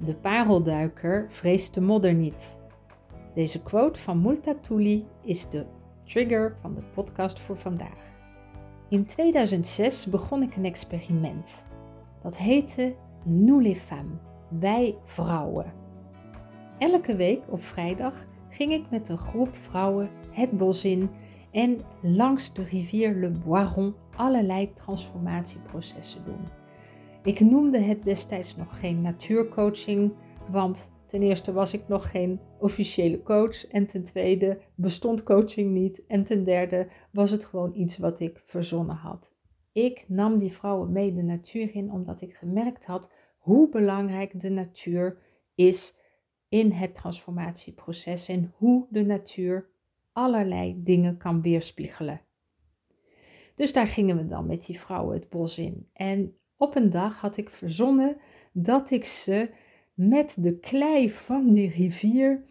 De parelduiker vreest de modder niet. Deze quote van Multatuli is de trigger van de podcast voor vandaag. In 2006 begon ik een experiment. Dat heette Nous les femmes, wij vrouwen. Elke week op vrijdag ging ik met een groep vrouwen het bos in en langs de rivier Le Boiron allerlei transformatieprocessen doen. Ik noemde het destijds nog geen natuurcoaching, want ten eerste was ik nog geen officiële coach en ten tweede bestond coaching niet en ten derde was het gewoon iets wat ik verzonnen had. Ik nam die vrouwen mee de natuur in omdat ik gemerkt had hoe belangrijk de natuur is in het transformatieproces en hoe de natuur allerlei dingen kan weerspiegelen. Dus daar gingen we dan met die vrouwen het bos in. En op een dag had ik verzonnen dat ik ze met de klei van die rivier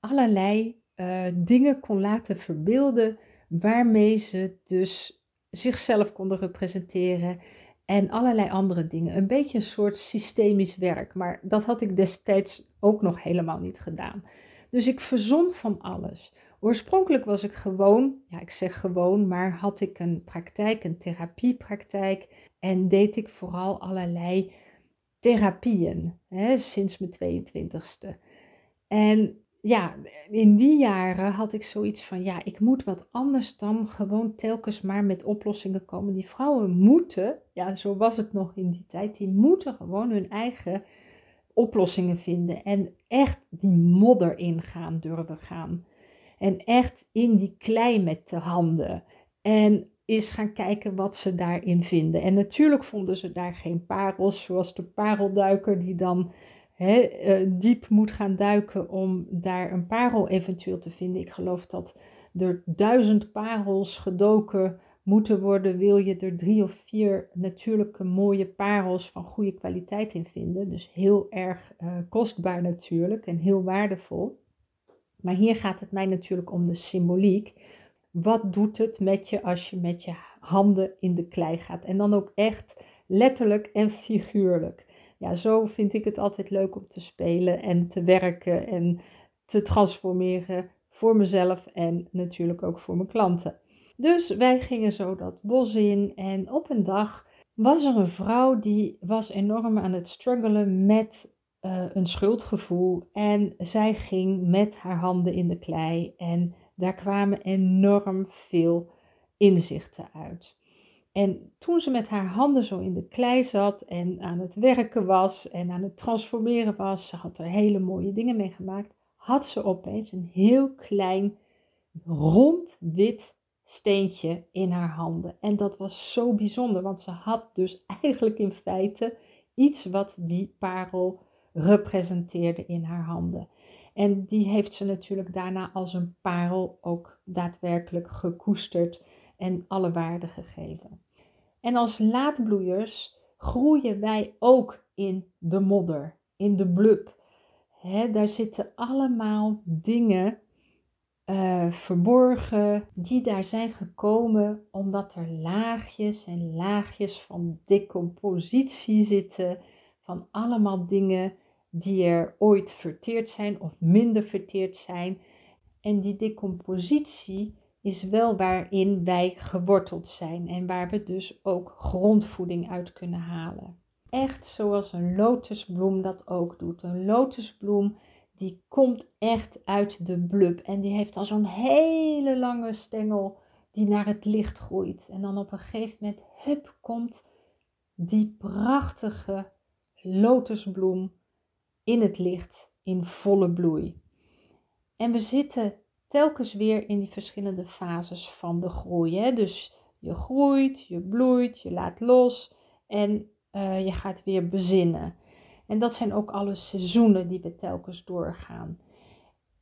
allerlei uh, dingen kon laten verbeelden waarmee ze dus zichzelf konden representeren en allerlei andere dingen. Een beetje een soort systemisch werk, maar dat had ik destijds ook nog helemaal niet gedaan. Dus ik verzon van alles. Oorspronkelijk was ik gewoon, ja ik zeg gewoon, maar had ik een praktijk, een therapiepraktijk en deed ik vooral allerlei therapieën hè, sinds mijn 22ste. En ja, in die jaren had ik zoiets van, ja, ik moet wat anders dan gewoon telkens maar met oplossingen komen. Die vrouwen moeten, ja, zo was het nog in die tijd, die moeten gewoon hun eigen oplossingen vinden en echt die modder ingaan durven gaan. En echt in die klei met de handen. En is gaan kijken wat ze daarin vinden. En natuurlijk vonden ze daar geen parels, zoals de parelduiker die dan eh, diep moet gaan duiken om daar een parel eventueel te vinden. Ik geloof dat er duizend parels gedoken moeten worden, wil je er drie of vier natuurlijke mooie parels van goede kwaliteit in vinden. Dus heel erg uh, kostbaar natuurlijk en heel waardevol. Maar hier gaat het mij natuurlijk om de symboliek. Wat doet het met je als je met je handen in de klei gaat? En dan ook echt letterlijk en figuurlijk. Ja, zo vind ik het altijd leuk om te spelen en te werken en te transformeren voor mezelf en natuurlijk ook voor mijn klanten. Dus wij gingen zo dat bos in en op een dag was er een vrouw die was enorm aan het struggelen met uh, een schuldgevoel en zij ging met haar handen in de klei en daar kwamen enorm veel inzichten uit. En toen ze met haar handen zo in de klei zat en aan het werken was en aan het transformeren was, ze had er hele mooie dingen mee gemaakt, had ze opeens een heel klein rond wit steentje in haar handen. En dat was zo bijzonder, want ze had dus eigenlijk in feite iets wat die parel representeerde in haar handen. En die heeft ze natuurlijk daarna als een parel ook daadwerkelijk gekoesterd en alle waarde gegeven. En als laadbloeiers groeien wij ook in de modder, in de blub. daar zitten allemaal dingen uh, verborgen die daar zijn gekomen omdat er laagjes en laagjes van decompositie zitten van allemaal dingen die er ooit verteerd zijn of minder verteerd zijn. En die decompositie is wel waarin wij geworteld zijn en waar we dus ook grondvoeding uit kunnen halen. Echt zoals een lotusbloem dat ook doet. Een lotusbloem die komt echt uit de blub en die heeft al zo'n hele lange stengel die naar het licht groeit. En dan op een gegeven moment, hup, komt die prachtige lotusbloem in het licht, in volle bloei. En we zitten telkens weer in die verschillende fases van de groei. Hè? Dus je groeit, je bloeit, je laat los en uh, je gaat weer bezinnen. En dat zijn ook alle seizoenen die we telkens doorgaan.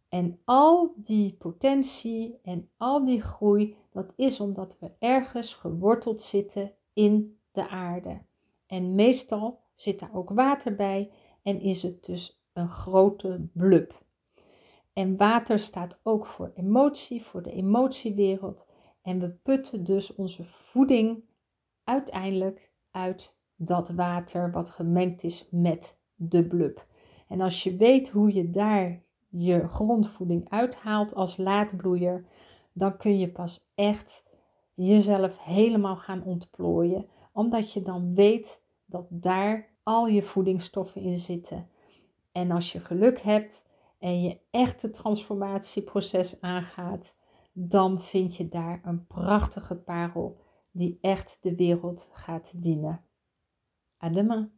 En al die potentie en al die groei, dat is omdat we ergens geworteld zitten in de aarde. En meestal zit daar ook water bij en is het dus een grote blub. En water staat ook voor emotie, voor de emotiewereld. En we putten dus onze voeding uiteindelijk uit dat water wat gemengd is met de blub. En als je weet hoe je daar je grondvoeding uithaalt als laadbloeier, dan kun je pas echt jezelf helemaal gaan ontplooien, omdat je dan weet dat daar al je voedingsstoffen in zitten. En als je geluk hebt en je echt het transformatieproces aangaat, dan vind je daar een prachtige parel die echt de wereld gaat dienen. Adema.